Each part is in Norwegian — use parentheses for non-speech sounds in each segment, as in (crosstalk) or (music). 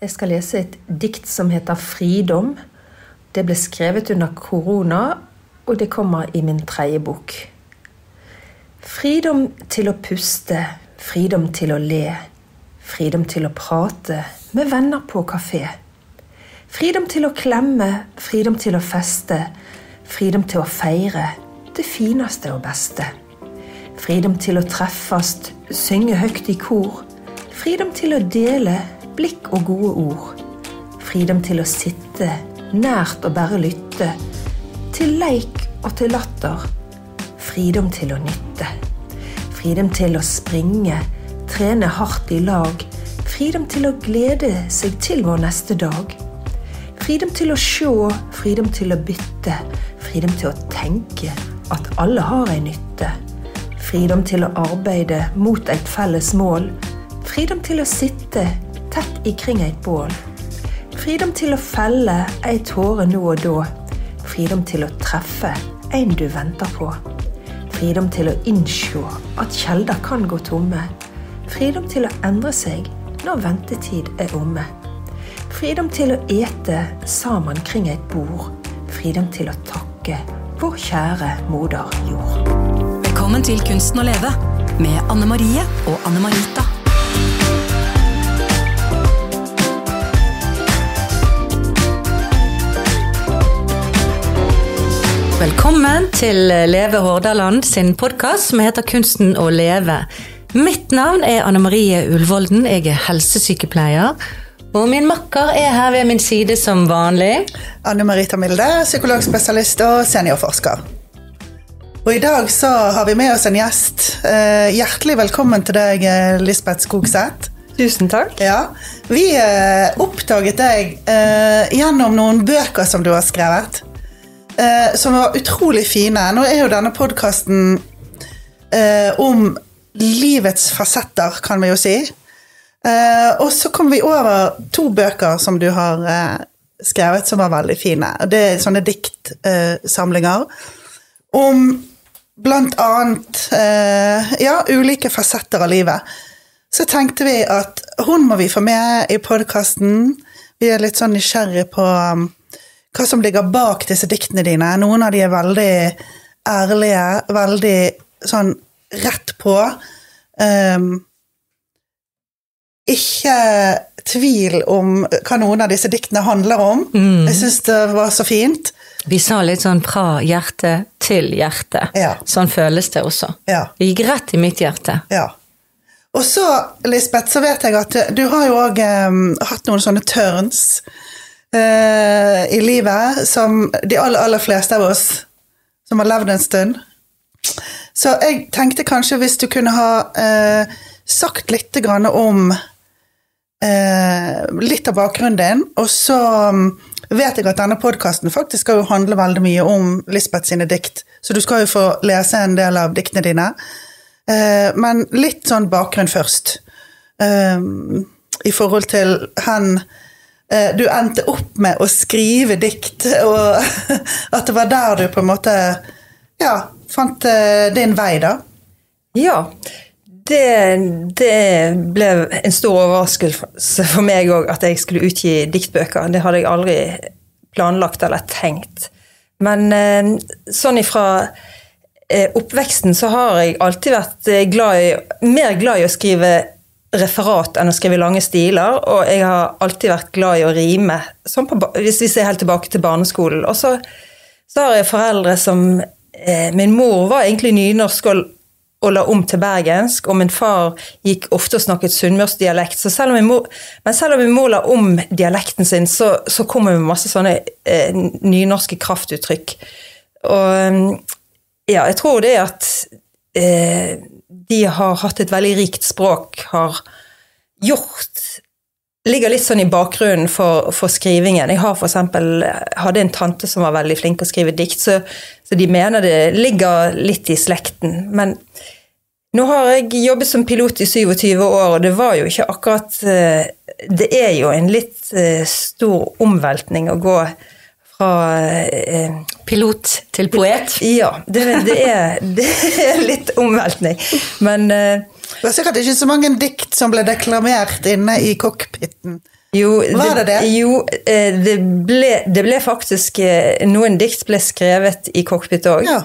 Jeg skal lese et dikt som heter 'Fridom'. Det ble skrevet under korona, og det kommer i min tredje bok. Fridom til å puste, fridom til å le. Fridom til å prate med venner på kafé. Fridom til å klemme, fridom til å feste. Fridom til å feire det fineste og beste. Fridom til å treffes, synge høyt i kor. Fridom til å dele blikk og gode ord. Fridom til å sitte nært og bare lytte. Til leik og til latter. Fridom til å nytte. Fridom til å springe, trene hardt i lag. Fridom til å glede seg til vår neste dag. Fridom til å sjå, fridom til å bytte. Fridom til å tenke at alle har ei nytte. Fridom til å arbeide mot et felles mål. Fridom til å sitte tett ikring eit bål. Fridom til å felle ei tåre nå og da. Fridom til å treffe en du venter på. Fridom til å innsjå at kjelder kan gå tomme. Fridom til å endre seg når ventetid er omme. Fridom til å ete sammen kring et bord. Fridom til å takke vår kjære moder jord. Velkommen til Kunsten å leve med Anne Marie og Anne Marita. Velkommen til Leve Hordaland sin podkast som heter Kunsten å leve. Mitt navn er Anne Marie Ulvolden. Jeg er helsesykepleier. Og min makker er her ved min side som vanlig. Anne Marita Milde, psykologspesialist og seniorforsker. Og I dag så har vi med oss en gjest. Eh, hjertelig velkommen til deg, eh, Lisbeth Skogseth. Tusen takk. Ja, Vi eh, oppdaget deg gjennom noen bøker som du har skrevet. Eh, som var utrolig fine. Nå er jo denne podkasten eh, om livets fasetter, kan vi jo si. Eh, og så kom vi over to bøker som du har eh, skrevet, som var veldig fine. Det er sånne diktsamlinger om blant annet eh, ja, ulike fasetter av livet. Så tenkte vi at hun må vi få med i podkasten. Vi er litt sånn nysgjerrig på um, hva som ligger bak disse diktene dine. Noen av de er veldig ærlige, veldig sånn rett på. Um, ikke tvil om hva noen av disse diktene handler om. Mm. Jeg syns det var så fint. Vi sa litt sånn fra hjerte til hjerte. Ja. Sånn føles det også. Ja. Det gikk rett i mitt hjerte. Ja. Og så, Lisbeth, så vet jeg at du har jo òg um, hatt noen sånne turns i livet som de aller, aller fleste av oss som har levd en stund. Så jeg tenkte kanskje hvis du kunne ha uh, sagt litt om uh, litt av bakgrunnen din, og så um, vet jeg at denne podkasten faktisk skal jo handle veldig mye om Lisbeth sine dikt, så du skal jo få lese en del av diktene dine. Men litt sånn bakgrunn først. I forhold til hen Eh, du endte opp med å skrive dikt, og (laughs) at det var der du på en måte ja, fant eh, din vei, da? Ja. Det, det ble en stor overraskelse for meg òg at jeg skulle utgi diktbøker. Det hadde jeg aldri planlagt eller tenkt. Men eh, sånn ifra oppveksten så har jeg alltid vært glad i, mer glad i å skrive referat enn å skrive lange stiler, og jeg har alltid vært glad i å rime, sånn på, hvis vi ser helt tilbake til barneskolen. Og så, så har jeg foreldre som eh, Min mor var egentlig nynorsk og, og, la om til bergensk, og min far gikk ofte og snakket sunnmørsdialekt. Men selv om min mor la om dialekten sin, så, så kommer det med masse sånne eh, nynorske kraftuttrykk. Og ja, jeg tror det at eh, de har hatt et veldig rikt språk, har gjort Ligger litt sånn i bakgrunnen for, for skrivingen. Jeg har for eksempel, hadde en tante som var veldig flink til å skrive dikt, så, så, de mener det ligger litt i slekten. Men nå har jeg jobbet som pilot i 27 år, og det var jo ikke akkurat eh, Det er jo en litt eh, stor omveltning å gå fra eh, Pilot til poet? Ja, det, det, er, (laughs) det er, litt omveltning. Men eh, Det var sikkert ikke så mange dikt som ble deklamert inne i cockpiten Jo, Var det det? Jo, eh, det ble, det ble faktisk eh, Noen dikt ble skrevet i cockpit òg. Ja.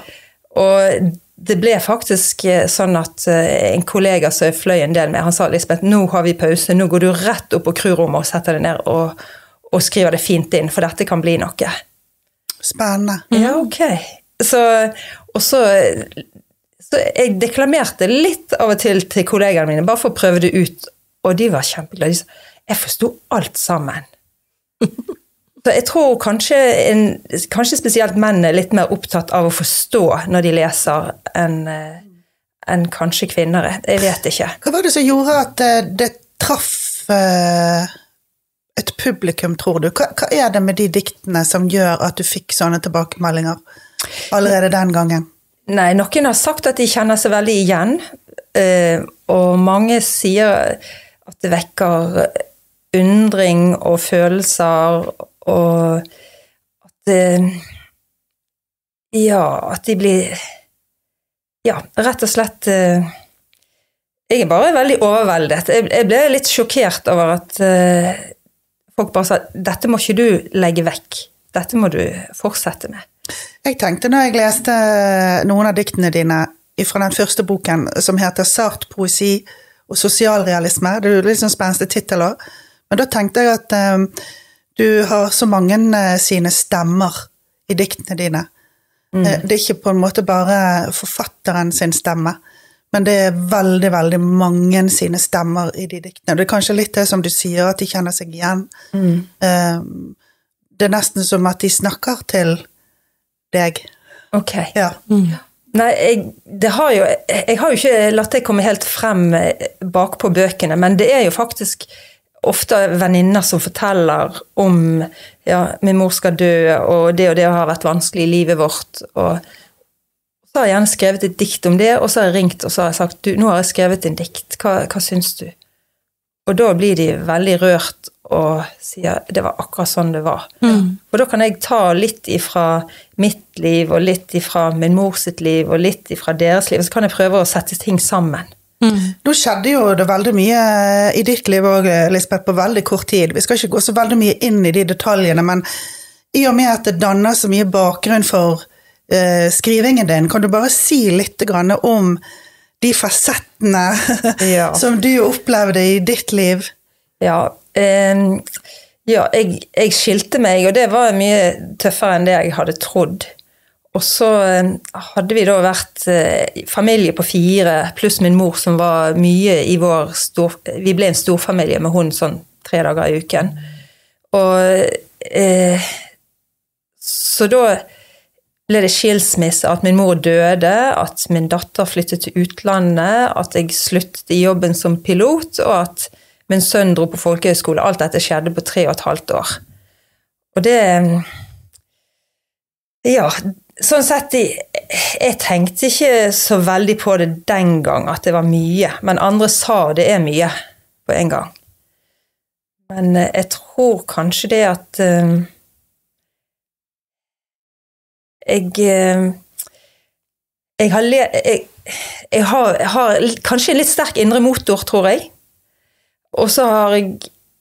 Og det ble faktisk eh, sånn at eh, en kollega som jeg fløy en del med, han sa Lisbeth, nå har vi pause, nå går du rett opp på crewrommet og setter deg ned og, og skriver det fint inn, for dette kan bli noe. Spennende. Ja, ok. Så, og så, så jeg deklamerte litt av og til til kollegaene mine, bare for å prøve det ut, og de var kjempeglade. De sa jeg forsto alt sammen. (laughs) Så jeg tror kanskje, en, kanskje spesielt menn er litt mer opptatt av å forstå når de leser, enn en kanskje kvinner er. Jeg vet ikke. Hva var det som gjorde at eh, det traff eh, et publikum, tror du? Hva, hva er det med de diktene som gjør at du fikk sånne tilbakemeldinger allerede den gangen? Nei, noen har sagt at de kjenner seg veldig igjen, eh, og mange sier at det vekker undring og følelser, og at eh, Ja, at de blir Ja, rett og slett eh, Jeg er bare veldig overveldet. Jeg, ble litt sjokkert over at folk bare sa dette må ikke du legge vekk. Dette må du fortsette med. Jeg tenkte når jeg leste noen av diktene dine fra den første boken, som heter Sart poesi og sosialrealisme, det er jo litt sånn spenstig tittel òg, men da tenkte jeg at um, du har så mange eh, sine stemmer i diktene dine. Mm. Det er ikke på en måte bare forfatteren sin stemme, men det er veldig, veldig mange sine stemmer i de diktene. Det er kanskje litt det som du sier, at de kjenner seg igjen. Eh, Det er nesten som at de snakker til deg. Ok. Ja. Nei, jeg, det har jo, jeg har jo ikke latt det komme helt frem eh, bakpå bøkene, men det er jo faktisk ofte venninner som forteller om ja, min mor skal dø, og det og det har vært vanskelig i livet vårt. og så har jeg gjerne skrevet et dikt om det, og så har jeg ringt og så har jeg sagt du, nå har jeg skrevet en dikt, hva, hva syns du? Og da blir de veldig rørt og sier det var akkurat sånn det var. Og da kan jeg ta litt ifra mitt liv og litt ifra min mor sitt liv og litt ifra deres liv, og så kan jeg prøve å sette ting sammen. Nå skjedde jo det veldig mye i ditt liv òg, Lisbeth, på veldig kort tid. Vi skal ikke gå så veldig mye inn i de detaljene, men i og med at det danner så mye bakgrunn for eh, skrivingen din, kan du bare si litt om de fasettene (laughs) Ja. som du opplevde i ditt liv? Ja, eh, ja jeg, jeg skilte meg, og det var mye tøffere enn det jeg hadde trodd. Og så hadde vi da vært eh, familie på fire, pluss min mor som var mye i vår stor... Vi ble en storfamilie med hun sånn tre dager i uken. Og eh, Så da ble det skilsmisse, at min mor døde, at min datter flyttet til utlandet, at jeg sluttet i jobben som pilot, og at min sønn dro på folkehøyskole. Alt dette skjedde på tre og et halvt år. Og det Ja, sånn sett Jeg, tenkte ikke så veldig på det den gang, at det var mye. Men andre sa det er mye på en gang. Men eh, jeg tror kanskje det at eh, jeg, eh, jeg har, jeg, jeg, har, jeg har kanskje en litt sterk indre motor, tror jeg. Og så jeg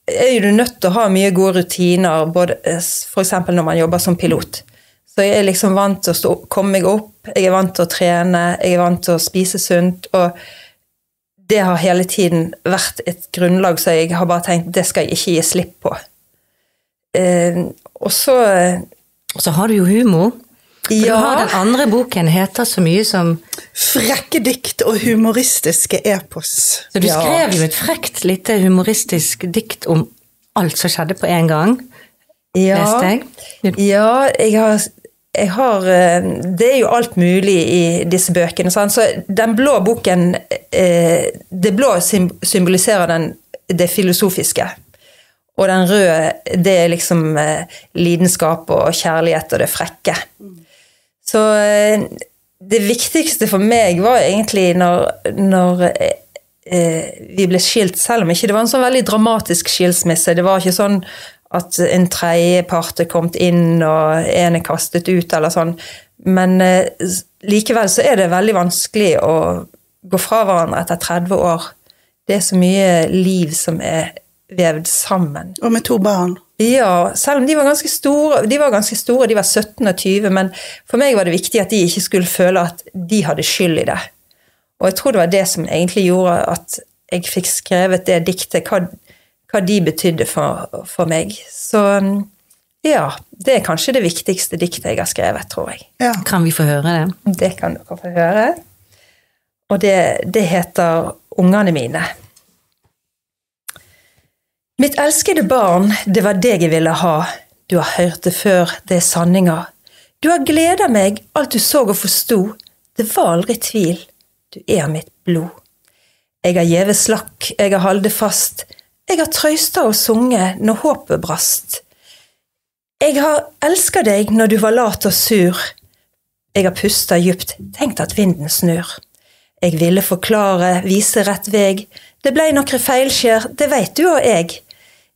er du nødt til å ha mye gode rutiner, både f.eks. når man jobber som pilot. Så jeg er liksom vant til å stå, komme meg opp, jeg er vant til å trene, jeg er vant til å spise sunt. Og det har hele tiden vært et grunnlag, så jeg har bare tenkt det skal jeg ikke gi slipp på. Eh, og så Og så har du jo humor. For Du Ja. har den andre boken heter så mye som Frekke dikt og humoristiske epos. Så du Ja. skrev jo et frekt lite humoristisk dikt om alt som skjedde på en gang, Ja. jeg. Ja, jeg har, jeg har eh, Det er jo alt mulig i disse bøkene. Sant? Så den blå boken eh, Det blå symboliserer den, det filosofiske. Og den røde, det er liksom eh, lidenskap og kjærlighet og det frekke. Så eh, det viktigste for meg var egentlig når, når eh, eh, vi ble skilt, selv om ikke det var en sånn veldig dramatisk skilsmisse. Det var ikke sånn at en tredjepart er kommet inn og en er kastet ut eller sånn. Men eh, likevel så er det veldig vanskelig å gå fra hverandre etter 30 år. Det er så mye liv som er vevd sammen. Og med to barn. Ja, selv om de var ganske store, de var ganske store, de var 17 og 20, men for meg var det viktig at de ikke skulle føle at de hadde skyld i det. Og jeg tror det var det som egentlig gjorde at jeg fikk skrevet det diktet, hva, hva de betydde for, for meg. Så ja, det er kanskje det viktigste diktet jeg har skrevet, tror jeg. Ja. Kan vi få høre det? Det kan dere få høre. Og det, det heter Ungene mine. Mitt elskede barn, det var deg jeg ville ha. Du har hørt det før, det er sanninger. Du har gleda meg, alt du så og forsto. Det var aldri tvil. Du er mitt blod. Jeg har gjeve slakk, jeg har halde fast. Jeg har trøysta og sunget når håpet brast. Jeg har elska deg når du var lat og sur. Jeg har pusta djupt, tenkt at vinden snur. Jeg ville forklare, vise rett veg. Det blei nokre feilskjær, det veit du og jeg.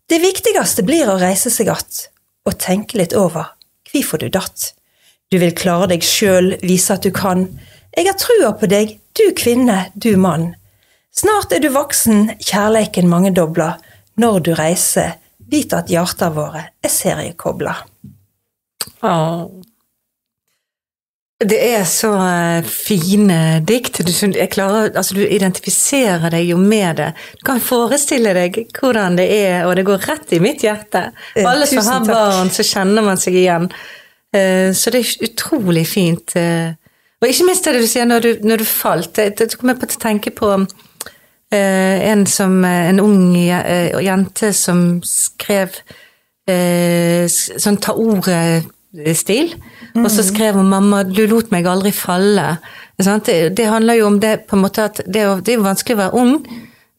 Det viktigste blir å reise seg att og tenke litt over hvorfor du datt. Du vil klare deg sjøl, vise at du kan. Jeg har trua på deg, du kvinne, du mann. Snart er du voksen, kjærleiken mangedobla. Når du reiser, vit at hjarta våre er seriekobla. Åh. Det er så eh, fine dikt. Du, klarer, altså, du identifiserer deg jo med det. Du kan forestille deg hvordan det er, og det går rett i mitt hjerte. Alle som har barn, så kjenner man seg igjen. Eh, Så det er utrolig fint. eh. Og ikke minst det du sier når du, når du falt. Jeg kom på å tenke på en, som, en ung jente som skrev sånn ta ordet-stil. Og så skrev hun 'mamma, du lot meg aldri falle'. Det, det handler jo om det på en måte at det det er jo vanskelig å være ung,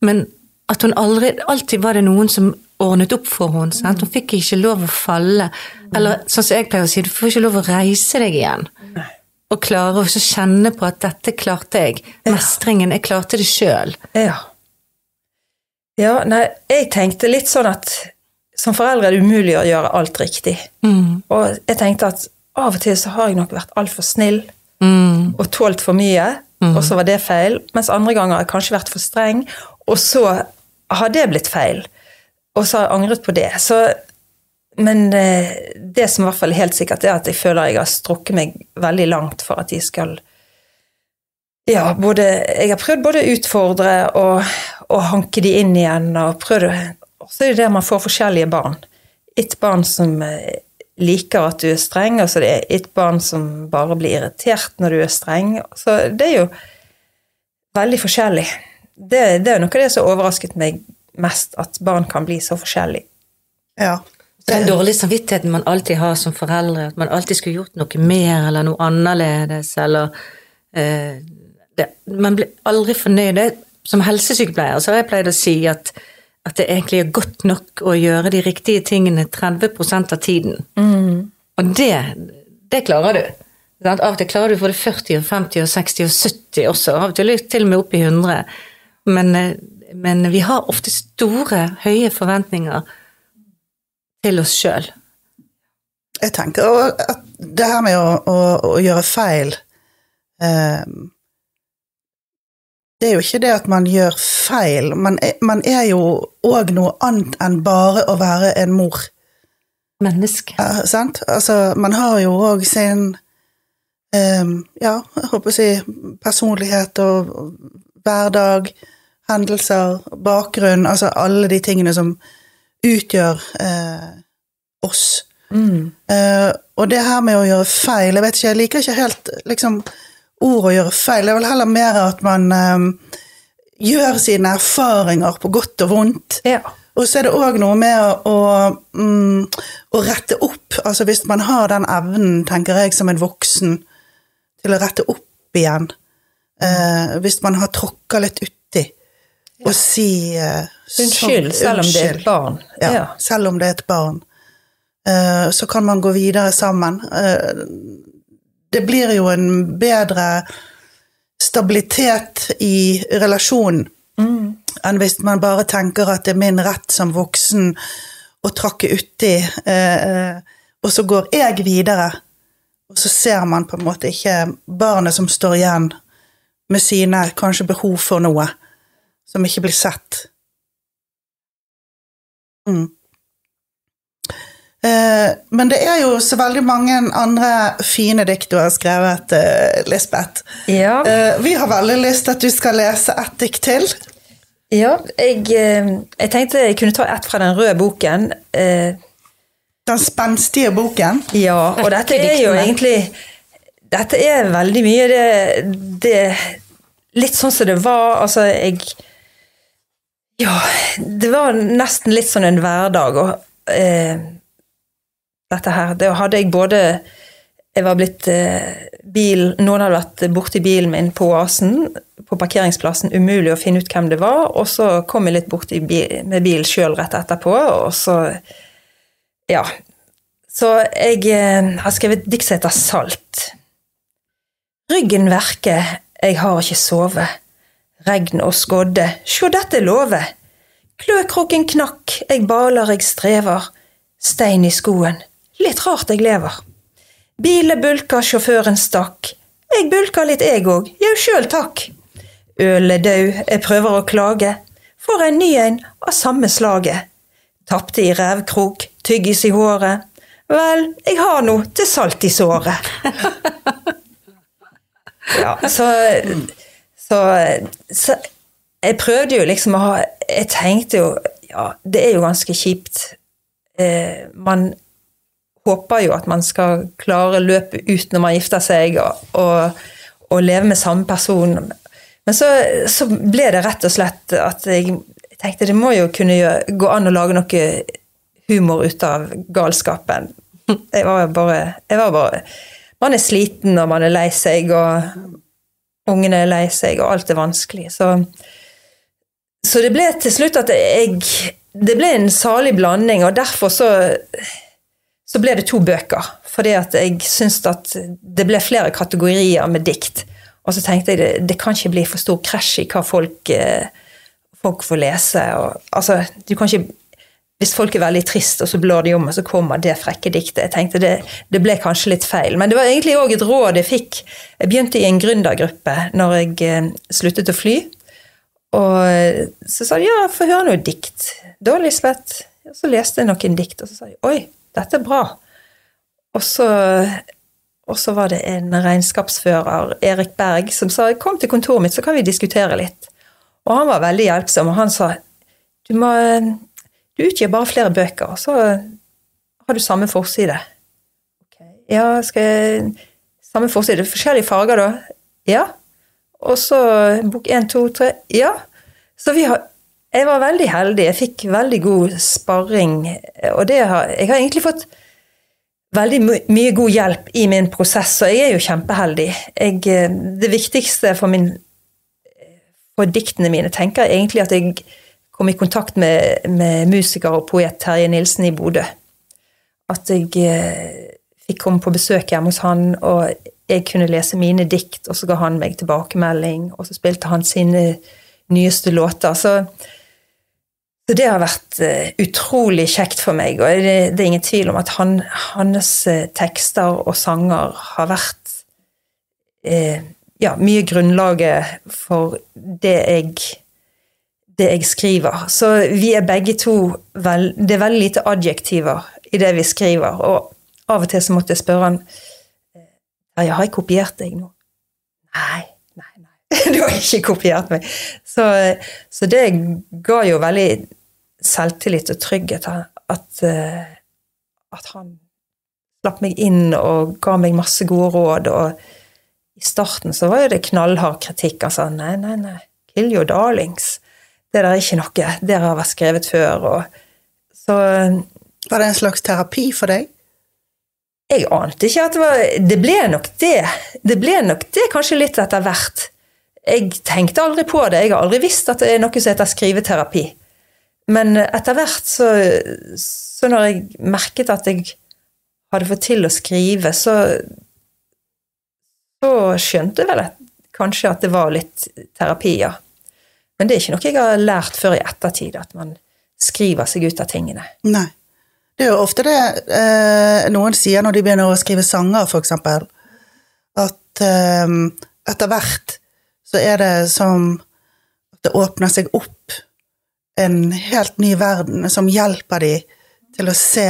men at hun aldri Alltid var det noen som ordnet opp for henne. Sant? Hun fikk ikke lov å falle. Eller sånn som jeg pleier å si, du får ikke lov å reise deg igjen. Og klare å kjenne på at 'dette klarte jeg'. Mestringen. Jeg klarte det sjøl. Ja. Ja, nei, jeg tenkte litt sånn at som foreldre er det umulig å gjøre alt riktig. Mm. Og jeg tenkte at av og til så har jeg nok vært altfor snill Mm. og tålt for mye, og så var det feil. Mens andre ganger har jeg kanskje vært for streng, og så har det blitt feil. Og så har jeg angret på det. Så, men eh, det som i hvert fall er helt sikkert, er at jeg føler jeg har strukket meg veldig langt for at de skal ja, både, jeg har prøvd både å utfordre og, og hanke de inn igjen. Og prøvd, så er det det man får forskjellige barn. Et barn som eh, liker at du er streng, og så er et barn som bare blir irritert når du er streng. Så det er jo veldig forskjellig. Det, det er noe av det som overrasket meg mest, at barn kan bli så forskjellige. Ja. Den dårlige samvittigheten man alltid har som foreldre, at man alltid skulle gjort noe mer eller noe annerledes, eller eh, det, Man blir aldri fornøyd. Det, som helsesykepleier så har jeg pleid å si at, at det egentlig er godt nok å gjøre de riktige tingene 30 av tiden. Og det, det klarer du. Av og til klarer du både 40, og 50, og 60 og 70 også. Av og til til og med opp i 100. Men, eh, men vi har ofte store, høye forventninger til oss sjøl. Jeg tenker at det her med å, å, å gjøre feil eh, Det er jo ikke det at man gjør feil, man er, man er jo òg noe annet enn bare å være en mor. Menneske. Ja, sant? Altså, man har jo òg sin um, Ja, jeg håper å si personlighet og hverdag, hendelser, bakgrunn, altså alle de tingene som utgjør uh, oss. Eh, og det her med å gjøre feil Jeg vet ikke, jeg liker ikke helt liksom, ord å gjøre feil. Det er vel heller mer at man eh, gjør sine erfaringer på godt og vondt. Ja. Og så er det òg noe med å, mm, å rette opp. Altså hvis man har den evnen, tenker jeg, som en voksen, til å rette opp igjen. Eh, hvis man har tråkka litt uti. Og si eh, Unnskyld, selv om det er et barn. Ja, Ja. selv om det er et barn. Eh, så kan man gå videre sammen. Det blir jo en bedre stabilitet i relasjonen enn hvis man bare tenker at det er min rett som voksen å trakke uti, eh, og så går jeg videre, og så ser man på en måte ikke barnet som står igjen med sine kanskje behov for noe, som ikke blir sett. Mm. Men det er jo så veldig mange andre fine dikt du har skrevet, eh, Lisbeth. Ja, Eh, vi har veldig lyst til at du skal lese ett dikt til. ja jeg, eh, jeg tenkte jeg kunne ta ett fra den røde boken. Den spenstige boken. Ja, og dette er jo egentlig Dette er veldig mye det, det Litt sånn som det var. Altså, jeg Ja, det var nesten litt sånn en hverdag, og eh, dette her Det hadde jeg både Jeg var blitt eh, bil Noen hadde vært borti bilen min på Oasen, på parkeringsplassen. Umulig å finne ut hvem det var. Og så kom jeg litt borti bil, med bil sjøl rett etterpå, og så ja. Så jeg eh, har skrevet et dikt som heter Salt. Ryggen verker, jeg har ikke sovet. Regn og skodde, sjå dette love. Kløkroken knakk, jeg baler, jeg strever. Stein i skoen, litt rart jeg lever. Bilen bulka, sjåføren stakk. Jeg bulka litt jeg òg, jau sjøl takk. Ølet dau, jeg prøver å klage. Får en ny en av samme slaget. Tapte i revkrok, tyggis i håret. Vel, jeg har nå til salt i såret. (laughs) ja, så, så, så Jeg prøvde jo liksom å ha Jeg tenkte jo Ja, det er jo ganske kjipt. Eh, man håper jo at man skal klare løpet ut når man gifter seg, og, og, og leve med samme person. Men så, så ble det rett og slett at jeg tenkte det må jo kunne gjøre, gå an å lage noe humor ut av galskapen. Jeg var bare, jeg var bare Man er sliten og man er lei seg, og ungene er lei seg, og alt er vanskelig. Så, så det ble til slutt at jeg Det ble en salig blanding, og derfor så så ble det to bøker. Fordi at jeg syntes at det ble flere kategorier med dikt. Og så tenkte jeg det, det kan ikke bli for stor krasj i hva folk, eh, folk får lese. Og, altså, du kan ikke, hvis folk er veldig trist, og så blår de om, og så kommer det frekke diktet. Jeg tenkte det, det ble kanskje litt feil. Men det var egentlig òg et råd jeg fikk. Jeg begynte i en gründergruppe når jeg eh, sluttet å fly. Og eh, så sa de ja, få høre noe dikt. Da, Lisbeth. Og så leste jeg noen dikt, og så sa de oi, dette er bra. Og så, og så var det en regnskapsfører, Erik Berg, som sa kom til kontoret mitt, så kan vi diskutere litt. Og han var veldig hjelpsom, og han sa du må du utgir bare flere bøker, og så har du samme forside. Okay. Ja, skal jeg Samme forside. Forskjellige farger, da? Ja. Og så bok én, to, tre. Ja. Så vi har Jeg var veldig heldig. Jeg fikk veldig god sparring, og det har Jeg har egentlig fått veldig my- mye god hjelp i min prosess, og jeg er jo kjempeheldig. Jeg, eh, det viktigste for, min, for diktene mine tenker jeg egentlig at jeg kom i kontakt med, med musiker og poet Terje Nilsen i Bodø. At jeg eh, fikk komme på besøk hjemme hos han, og jeg kunne lese mine dikt, og så ga han meg tilbakemelding, og så spilte han sine nyeste låter. Så, så det har vært eh, utrolig kjekt for meg, og det, er ingen tvil om at han, hans eh, tekster og sanger har vært eh, ja, mye grunnlaget for det jeg, det jeg skriver. Så vi er begge to vel, Det er veldig lite adjektiver i det vi skriver, og av og til så måtte jeg spørre han jeg har jeg kopiert deg nå? Nei, nei, nei. (laughs) Du har ikke kopiert meg. Så, så det ga jo veldig selvtillit og trygghet at, eh, at han slapp meg inn og ga meg masse gode råd. Og i starten så var jo det knallhard kritikk. Han sa nei, nei, nei, kill your darlings. Det der er ikke noe. Det har vært skrevet før. Og, så Var det en slags terapi for deg? jeg ante ikke at det var Det ble nok det. Det ble nok det kanskje litt etter hvert. Jeg tenkte aldri på det. Jeg har aldri visst at det er noe som heter skriveterapi. Men etter hvert, så, så når jeg merket at jeg hadde fått til å skrive, så så skjønte jeg vel at, kanskje at det var litt terapi, ja. Men det er ikke noe jeg har lært før i ettertid, at man skriver seg ut av tingene. Nei. Det er jo ofte det eh, noen sier når de begynner å skrive sanger, eksempel, at eh, etter hvert så er det som at det åpner seg opp en helt ny verden som hjelper de til å se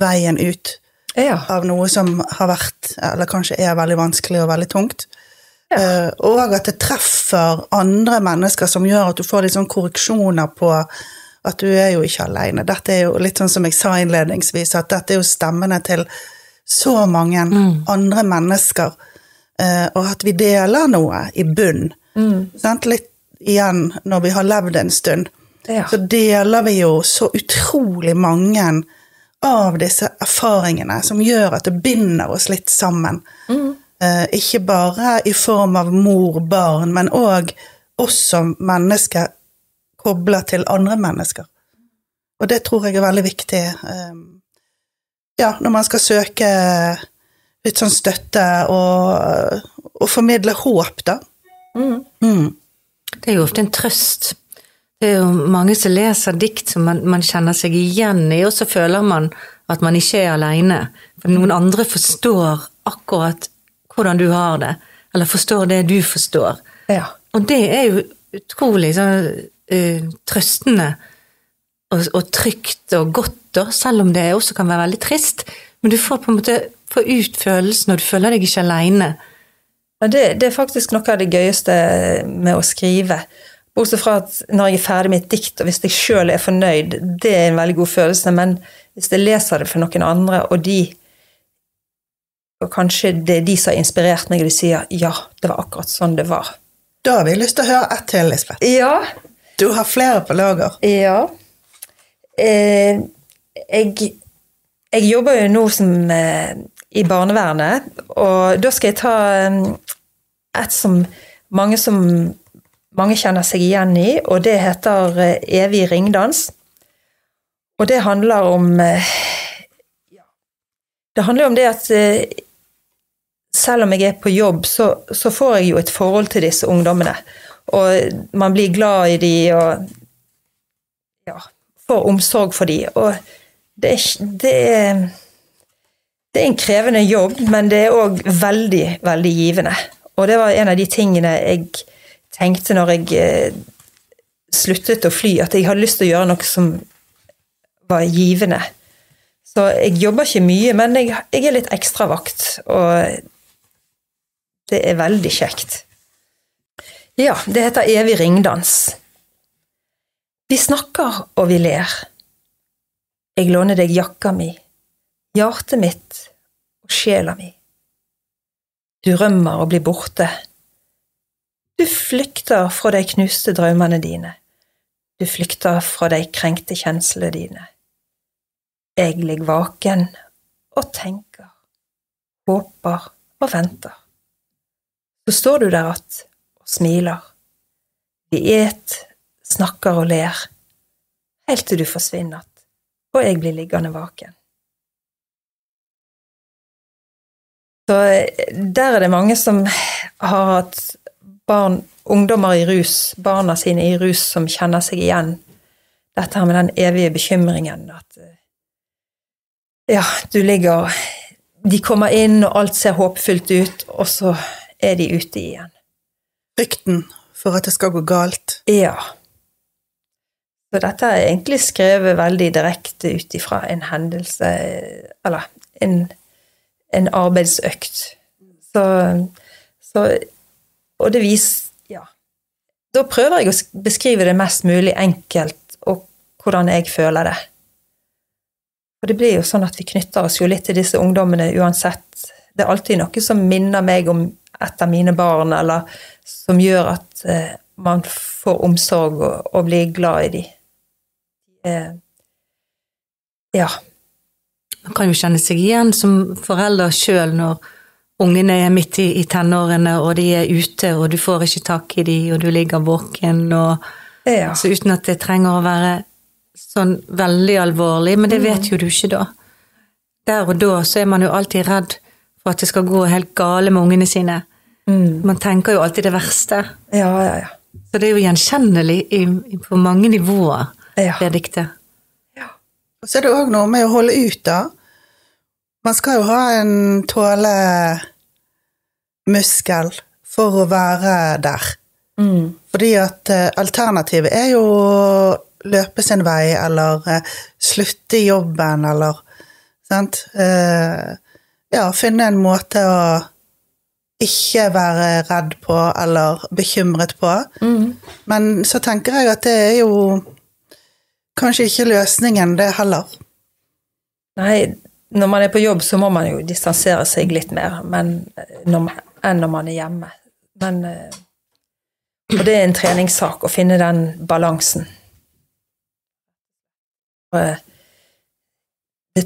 veien ut Ja. av noe som har vært, eller kanskje er veldig vanskelig og veldig tungt. Ja. Uh, og at det treffer andre mennesker som gjør at du får litt sånn korreksjoner på at du er jo ikke alene. Dette er jo litt sånn som jeg sa innledningsvis, at dette er jo stemmene til så mange andre mennesker. uh, og at vi deler noe i bunn. Sant? Litt igjen når vi har levd en stund Ja. så deler vi jo så utrolig mange av disse erfaringene som gjør at det binder oss litt sammen. Eh, ikke bare i form av mor, barn, men òg oss som mennesker kobler til andre mennesker. Og det tror jeg er veldig viktig. eh, ja, når man skal søke litt sånn støtte og, og formidle håp, da. Mm. Det er jo ofte en trøst. Det er jo mange som leser dikt som man, man kjenner seg igjen i, og så føler man at man ikke er alene. For noen andre forstår akkurat hvordan du har det, eller forstår det du forstår. ja. Og det er jo utrolig sånn, uh, trøstende og, og trygt og godt, da, selv om det også kan være veldig trist. Men du får på en måte få ut følelsen, og du føler deg ikke aleine. Ja, det, det er faktisk noe av det gøyeste med å skrive. Bortsett fra at når jeg er ferdig med et dikt, og hvis jeg sjøl er fornøyd, det er en veldig god følelse, men hvis jeg leser det for noen andre, og de og kanskje det er de som har inspirert meg, og de sier 'ja, det var akkurat sånn det var'. Da har vi lyst til å høre ett til, Lisbeth. Ja, Du har flere på lager. Ja. Eh, jeg, jeg jobber jo nå som eh, i barnevernet, og da skal jeg ta eh, et som mange, som mange kjenner seg igjen i, og det heter eh, Evig ringdans. Og det handler om eh, Det handler om det at eh, selv om jeg er på jobb, så, så får jeg jo et forhold til disse ungdommene. Og man blir glad i de og ja, får omsorg for de. Og det er, det er det er en krevende jobb, men det er òg veldig, veldig givende. Og det var en av de tingene jeg tenkte når jeg eh, sluttet å fly, at jeg hadde lyst til å gjøre noe som var givende. Så jeg jobber ikke mye, men jeg, jeg er litt ekstravakt, og det er veldig kjekt. Ja, det heter Evig ringdans. Vi snakker og vi ler. Jeg låner deg jakka mi, hjertet mitt og sjela mi. Du rømmer og blir borte. Du flykter fra de knuste drømmene dine. Du flykter fra de krenkte kjenslene dine. Jeg ligger vaken og tenker, håper og venter. Så står du der att og smiler. Vi et, snakker og ler, helt til du forsvinner att, og jeg blir liggende vaken. Så eh, der er det mange som har hatt barn, ungdommer i rus, barna sine i rus, som kjenner seg igjen. Dette her med den evige bekymringen at eh, ja, du ligger De kommer inn, og alt ser håpefullt ut, og så er de ute igjen. Frykten for at det skal gå galt. Ja. Så dette er egentlig skrevet veldig direkte ut ifra en hendelse Eller en, en arbeidsøkt. Så, så Og det viser Ja. Da prøver jeg å beskrive det mest mulig enkelt, og hvordan jeg føler det. Og det blir jo sånn at vi knytter oss jo litt til disse ungdommene uansett. Det er alltid noe som minner meg om et av mine barn, eller som gjør at eh, man får omsorg og, og blir glad i dem. Eh, ja. Man kan jo kjenne seg igjen som forelder sjøl når ungene er midt i, i tenårene, og de er ute, og du får ikke tak i dem, og du ligger våken, og ja. Så uten at det trenger å være sånn veldig alvorlig, men det vet jo du ikke da. Der og da så er man jo alltid redd for at det skal gå helt gale med ungene sine. Mm. Man tenker jo alltid det verste. ja, ja, ja. Så det er jo gjenkjennelig i, i, på mange nivåer, Ja. det diktet. Og så er det òg noe med å holde ut, da. Man skal jo ha en tålemuskel for å være der. Mm. Fordi at eh, alternativet er jo å løpe sin vei, eller eh, slutte i jobben, eller sant. Eh, ja, finne en måte å ikke være redd på eller bekymret på. Men så tenker jeg at det er jo kanskje ikke løsningen, det heller. Nei, når man er på jobb, så må man jo distansere seg litt mer men, når, man- enn når man er hjemme. Men eh, Og det er en treningssak å finne den balansen. Eh, Det,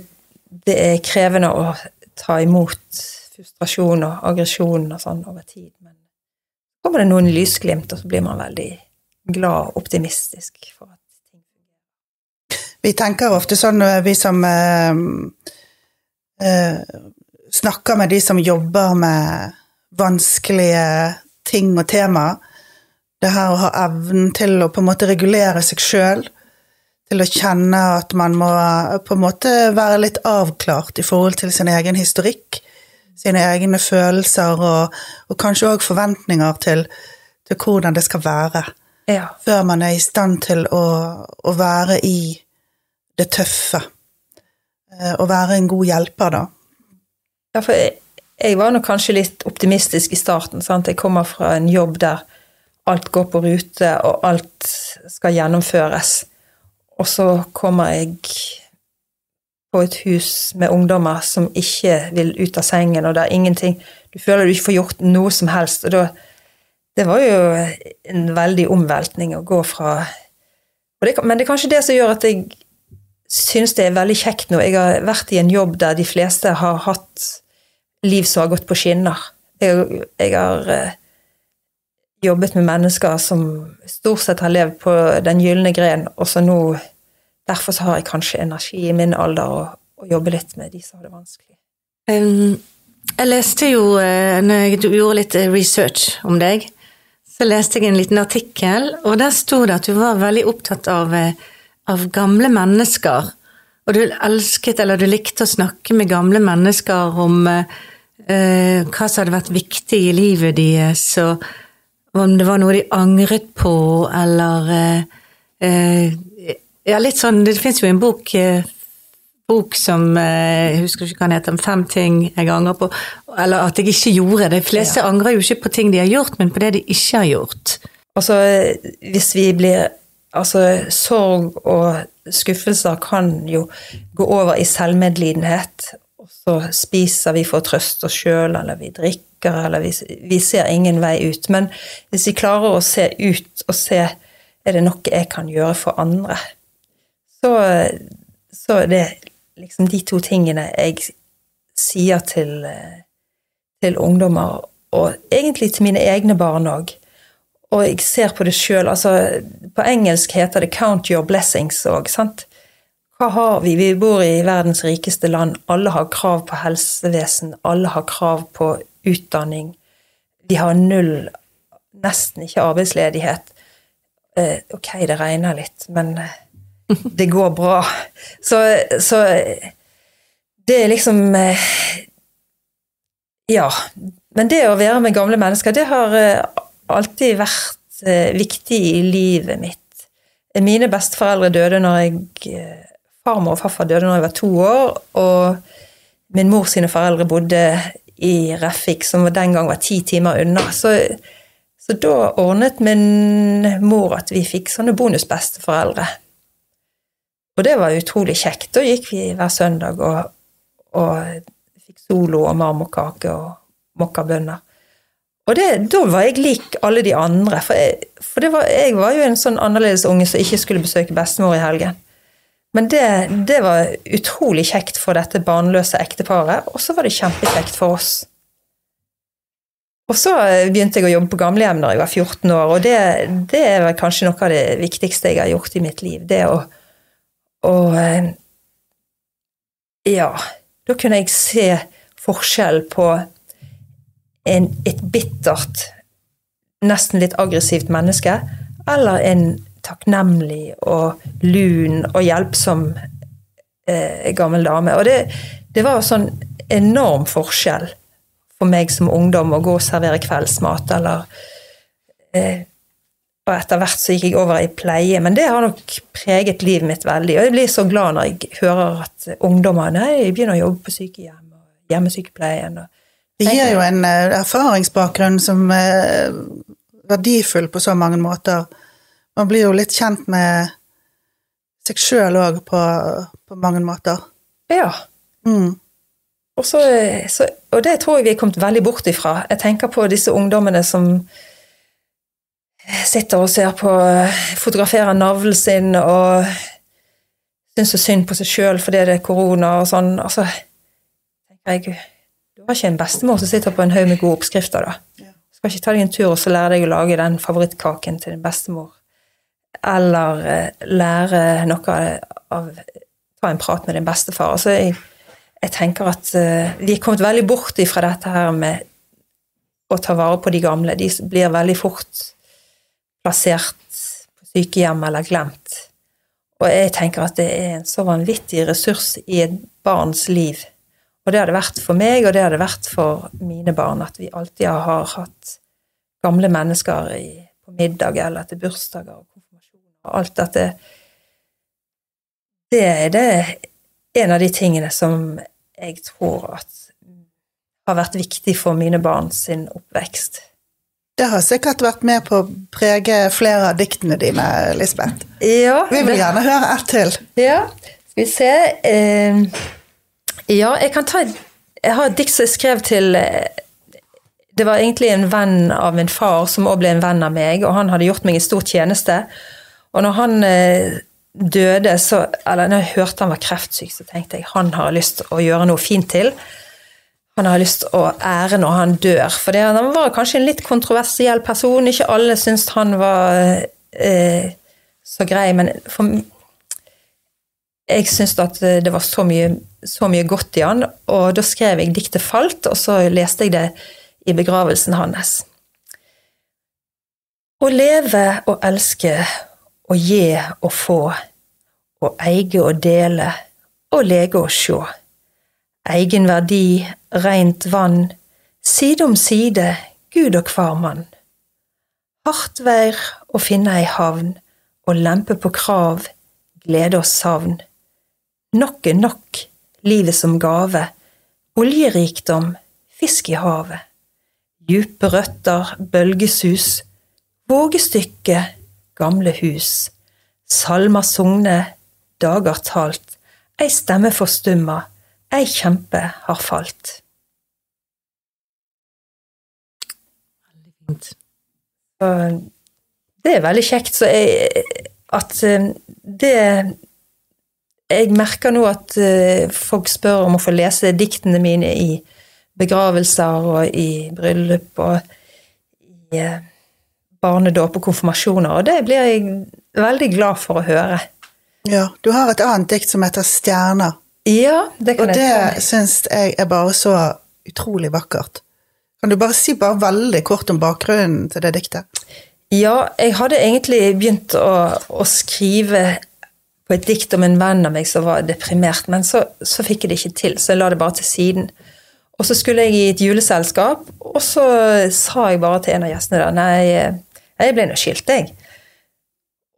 det er krevende å ta imot frustrasjon og aggresjon og sånn over tid, men så kommer det noen lysglimt, og så blir man veldig glad og optimistisk for at Vi tenker ofte sånn, eh, vi som eh, eh, snakker med de som jobber med vanskelige ting og tema, det her å ha evnen til å på en måte regulere seg sjøl, til å kjenne at man må på en måte være litt avklart i forhold til sin egen historikk, sine egne følelser og, og kanskje òg forventninger til, til hvordan det skal være Ja. før man er i stand til å, å være i det tøffe. Eh, Å være en god hjelper, da. Ja, for jeg, jeg var nok kanskje litt optimistisk i starten. Sant? Jeg kommer fra en jobb der alt går på rute, og alt skal gjennomføres. Og så kommer jeg på et hus med ungdommer som ikke vil ut av sengen, og det er ingenting Du føler du ikke får gjort noe som helst, og da Det var jo en veldig omveltning å gå fra det, Men det er kanskje det som gjør at jeg syns det er veldig kjekt nå. Jeg har vært i en jobb der de fleste har hatt liv som har gått på skinner. Jeg, jeg har eh, jobbet med mennesker som stort sett har levd på den gylne gren, og så nå Derfor så har jeg kanskje energi i min alder å, å jobbe litt med de som har det vanskelig. Um, jeg leste jo, eh, når jeg gjorde litt eh, research om deg, så leste jeg en liten artikkel, og der sto det at du var veldig opptatt av, eh, av gamle mennesker. Og du elsket, eller du likte å snakke med gamle mennesker om eh, hva som hadde vært viktig i livet deres, og om det var noe de angret på, eller eh, eh, Ja, litt sånn Det fins jo en bok eh, bok som eh, Jeg husker ikke hva den heter, Fem ting jeg angrer på. Eller at jeg ikke gjorde. De fleste angrer jo ikke på ting de har gjort, men på det de ikke har gjort. Altså, hvis vi blir Altså, sorg og skuffelser kan jo gå over i selvmedlidenhet. Og så spiser vi for å trøste oss sjøl, eller vi drikker, eller vi, vi ser ingen vei ut. Men hvis vi klarer å se ut og se er det noe jeg kan gjøre for andre, så, så er det liksom de to tingene jeg sier til, eh, til ungdommer, og egentlig til mine egne barn òg. Og jeg ser på det sjøl. Altså, på engelsk heter det 'count your blessings' òg? Hva har vi? Vi bor i verdens rikeste land. Alle har krav på helsevesen. Alle har krav på utdanning. Vi har null, nesten ikke arbeidsledighet. Eh, ok, det regner litt, men eh, det går bra. Så, så det er liksom eh, Ja. Men det å være med gamle mennesker, det har eh, alltid vært eh, viktig i livet mitt. Mine besteforeldre døde når jeg eh, Farmor og farfar døde når jeg var to år, og min mor sine foreldre bodde i Refik, som den gang var ti timer unna. Så, så da ordnet min mor at vi fikk sånne bonusbesteforeldre. Og det var utrolig kjekt. Da gikk vi hver søndag og, og fikk solo og marmorkake og mokkabønner. Og det, da var jeg lik alle de andre, for, jeg, for var, jeg var jo en sånn annerledes unge som ikke skulle besøke bestemor i helgen. Men det, det var utrolig kjekt for dette barnløse ekteparet, og så var det kjempekjekt for oss. Og så begynte jeg å jobbe på gamlehjem da jeg var 14 år, og det, det er vel kanskje noe av det viktigste jeg har gjort i mitt liv. Det å, å Ja, da kunne jeg se forskjell på en, et bittert, nesten litt aggressivt menneske, eller en takknemlig og lun og hjelpsom eh, gammel dame. Og det, det var sånn enorm forskjell for meg som ungdom å gå og servere kveldsmat, eller eh, og etter hvert så gikk jeg over i pleie, men det har nok preget livet mitt veldig. Og jeg blir så glad når jeg hører at ungdommer nei, begynner å jobbe på sykehjem og hjemmesykepleien. og Det gir jo en eh, erfaringsbakgrunn som er verdifull på så mange måter. Man blir jo litt kjent med seg sjøl òg på, på mange måter. Ja. Mm. Og, så, så, og det tror jeg vi er kommet veldig bort ifra. Jeg tenker på disse ungdommene som sitter og ser på Fotograferer navlen sin og syns så synd på seg sjøl fordi det er korona og sånn. Altså, så tenker jeg Du har ikke en bestemor som sitter på en haug med gode oppskrifter, da. Ja. Skal ikke ta deg en tur og så lære deg å lage den favorittkaken til din bestemor. Eller eh, lære noe av Ta en prat med din bestefar. Altså, jeg, jeg tenker at uh, vi er kommet veldig bort ifra dette her med å ta vare på de gamle. De blir veldig fort plassert på sykehjem eller glemt. Og jeg tenker at det er en så vanvittig ressurs i et barns liv. Og det har det vært for meg, og det har det vært for mine barn, at vi alltid har hatt gamle mennesker i, på middag eller til bursdager og konfirmasjoner og alt dette. Det er det en av de tingene som jeg tror at har vært viktig for mine barn sin oppvekst. Det har sikkert vært med på å prege flere av diktene dine, Lisbeth. Ja, Vi vil gjerne høre ett til. Ja, skal vi se. Eh, ja, jeg kan ta Jeg har et dikt som jeg skrev til eh, Det var egentlig en venn av min far som også ble en venn av meg, og han hadde gjort meg en stor tjeneste. Og når han eh, døde, så Eller når jeg hørte han var kreftsyk, så tenkte jeg han har lyst å gjøre noe fint til. Han har lyst å ære når han dør. For det, han var kanskje en litt kontroversiell person. Ikke alle syntes han var eh, så grei, men for, jeg syntes at det var så mye, så mye godt i han, og da skrev jeg diktet 'Falt', og så leste jeg det i begravelsen hans. Å leve og elske, å gi og få, å eie og dele, å lege og sjå. Egen verdi, reint vann, side om side, Gud og hver mann. Hardt vær å finne ei havn, og lempe på krav, glede og savn. Nok er nok, livet som gave, oljerikdom, fisk i havet. Djupe røtter, bølgesus, vågestykke, gamle hus. Salmer sugne, dager talt, ei stemme forstumma, ei kjempe har falt. Det er veldig kjekt. Så jeg, at eh, det Jeg merker nå at eh, folk spør om å få lese diktene mine i begravelser og i bryllup og i eh, barnedåp og konfirmasjoner, og det blir jeg veldig glad for å høre. Ja, du har et annet dikt som heter Stjerner, Ja, det og kan jeg Og det syns jeg er bare så utrolig vakkert. Kan du bare si bare veldig kort om bakgrunnen til det diktet? Ja, jeg hadde egentlig begynt å, å skrive på et dikt om en venn av meg som var deprimert, men så, så fikk jeg det ikke til, så jeg la det bare til siden. Og så skulle jeg i et juleselskap, og så sa jeg bare til en av gjestene der Nei, jeg ble nå skilt, jeg.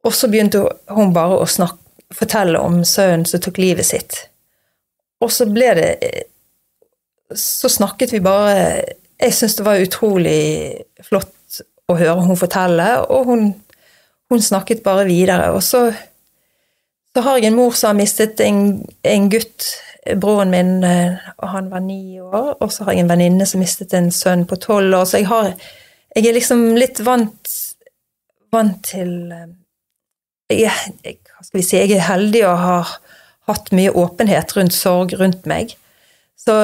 Og så begynte hun bare å snakke, fortelle om sønnen som tok livet sitt. Og så ble det Så snakket vi bare Jeg syns det var utrolig flott å høre hun fortelle, og hun, hun snakket bare videre. Og så, så har jeg en mor som har mistet en, en gutt, broren min, eh, og han var ni år. Og så har jeg en venninne som mistet en sønn på tolv år. Så jeg har Jeg er liksom litt vant, vant til eh, jeg, jeg, Hva skal vi si Jeg er heldig og har hatt mye åpenhet rundt sorg rundt meg. Så,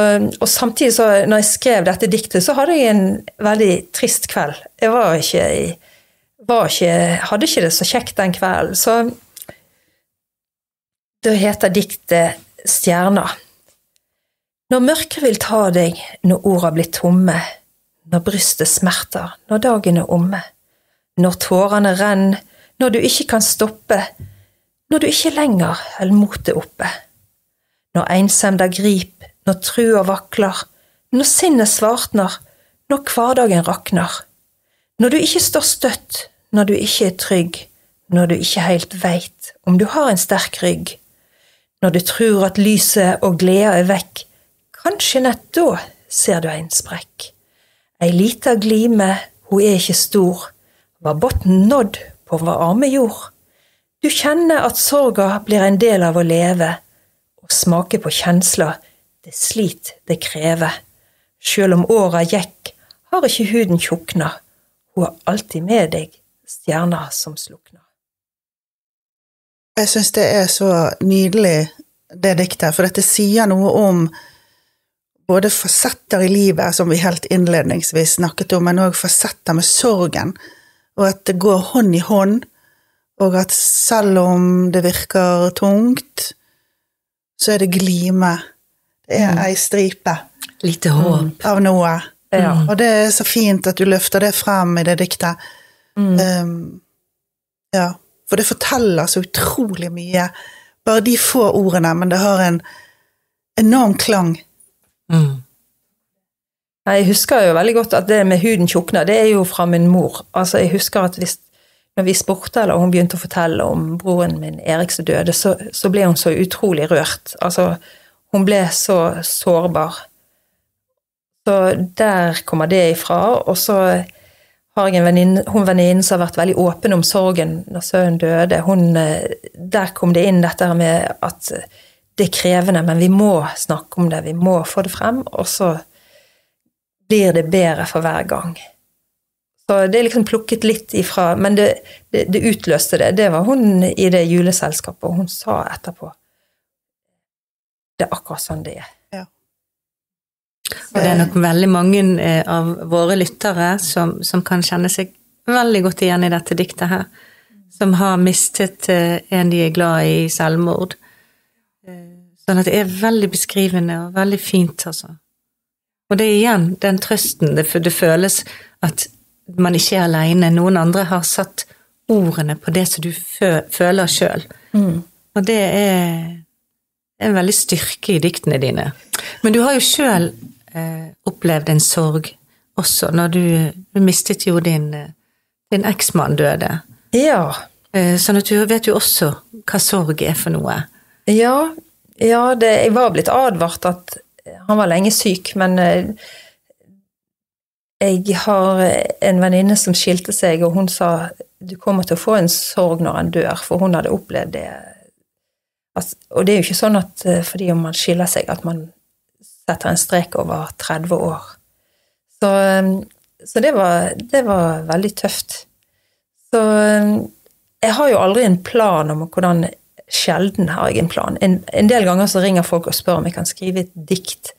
og samtidig, så, når jeg skrev dette diktet, så hadde jeg en veldig trist kveld. Jeg var ikke, var ikke Hadde ikke det så kjekt den kvelden. Så da heter diktet Stjerna. Når mørket vil ta deg, når orda blir tomme, når brystet smerter, når dagen er omme, når tårene renner, når du ikke kan stoppe, når du ikke lenger holder motet oppe, når einsemda grip, når trua vakler, når sinnet svartner, når hverdagen rakner, når du ikke står støtt, når du ikke er trygg, når du ikke helt veit om du har en sterk rygg. Når du tror at lyset og gleda er vekk, kanskje nett da ser du en sprekk. Ei lita glime, ho er ikke stor, var botnen nådd på vår arme jord. Du kjenner at sorga blir en del av å leve, og smake på kjensla, det slit det krever. Sjøl om åra gikk, har ikke huden tjukna, ho er alltid med deg, stjerna som slukna. Jeg syns det er så nydelig, det diktet, for dette sier noe om både fasetter i livet, som vi helt innledningsvis snakket om, men òg fasetter med sorgen, og at det går hånd i hånd, og at selv om det virker tungt, så er det glime. Det er ei stripe Lite håp. av noe. Ja. Og det er så fint at du løfter det frem i det diktet. Um, ja, for det forteller så utrolig mye. Bare de få ordene, men det har en enorm klang. Mm. Jeg husker jo veldig godt at det med huden tjukner, det er jo fra min mor. Altså, Jeg husker at hvis, når vi spurte, eller hun begynte å fortelle om broren min Erik som døde, så, så ble hun så utrolig rørt. Altså, hun ble så sårbar. Så der kommer det ifra. Og så har jeg en venninne, hun venninnen som har vært veldig åpen om sorgen når sønnen døde. Hun, eh, der kom det inn dette med at det er krevende, men vi må snakke om det. Vi må få det frem. Og så blir det bedre for hver gang. Så det er liksom plukket litt ifra Men det, det, det utløste det. Det var hun i det juleselskapet, og hun sa etterpå Det er akkurat sånn det er. Og det er nok veldig mange eh, av våre lyttere som, som kan kjenne seg veldig godt igjen i dette diktet her. Som har mistet eh, en de er glad i, i selvmord. Eh, Sånn at det er veldig beskrivende og veldig fint, altså. Og det er igjen den trøsten. Det, det føles at man ikke er aleine. Noen andre har satt ordene på det som du fø, føler sjøl. Og det er en veldig styrke i diktene dine. Men du har jo sjøl eh, opplevd en sorg også, når du, du mistet jo din, eh, din eksmann døde. Ja. Eh, sånn at du vet jo også hva sorg er for noe. Ja, ja det, jeg var blitt advart at han var lenge syk, men eh, jeg har en venninne som skilte seg, og hun sa du kommer til å få en sorg når han dør, for hun hadde opplevd det. Altså, og det er jo ikke sånn at eh, fordi om man skiller seg, at man setter en strek over 30 år. Så, eh, så det, var, det var veldig tøft. Så eh, jeg har jo aldri en plan om hvordan Sjelden har jeg en plan. En, en del ganger så ringer folk og spør om jeg kan skrive et dikt.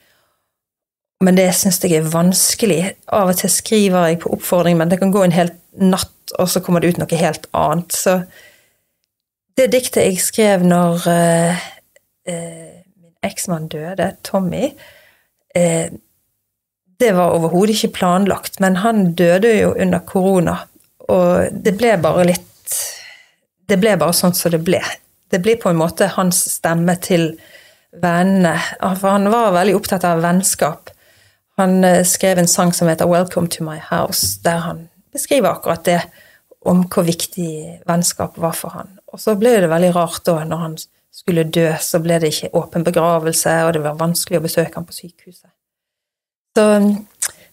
Men det syns jeg er vanskelig. Av og til skriver jeg på oppfordring, men det kan gå en hel natt, og så kommer det ut noe helt annet. Så det diktet jeg skrev når eh, eh, min eksmann døde, Tommy, eh, det var overhodet ikke planlagt, men han døde jo under korona, og det ble bare litt Det ble bare sånn som det ble. Det blir på en måte hans stemme til vennene. For han var veldig opptatt av vennskap. Han eh, skrev en sang som heter 'Welcome to my house', der han beskriver akkurat det, om hvor viktig vennskap var for han. Og så ble det veldig rart da, når han skulle dø, så ble det ikke åpen begravelse, og det var vanskelig å besøke han på sykehuset. Så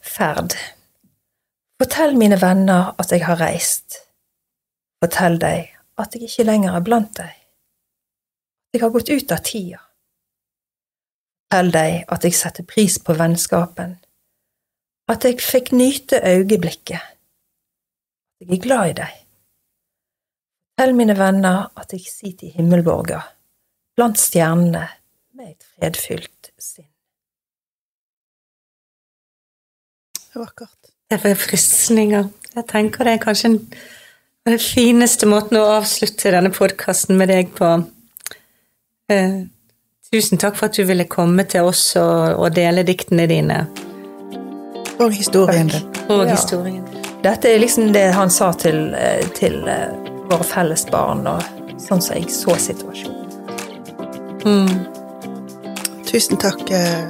ferd. Fortell mine venner at jeg har reist. Fortell deg at jeg ikke lenger er blant deg. Jeg har gått ut av tida. Fortell deg at jeg setter pris på vennskapen, at jeg fikk nyte øyeblikket, at jeg er glad i deg. Fortell mine venner at jeg sitter i himmelborga, blant stjernene, med et fredfylt sinn. Det er vakkert. Det er frysninger. Jeg tenker det er kanskje den fineste måten å avslutte denne podkasten med deg på. Eh, tusen takk for at du ville komme til oss og, og dele diktene dine. Og historien din. Og Ja. historien. Dette er liksom det han sa til, eh, til eh, våre felles barn, og sånn som jeg så situasjonen. Tusen takk. eh,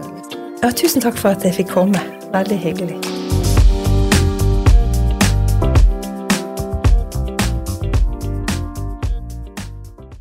Ja, tusen takk for at jeg fikk komme. Veldig hyggelig.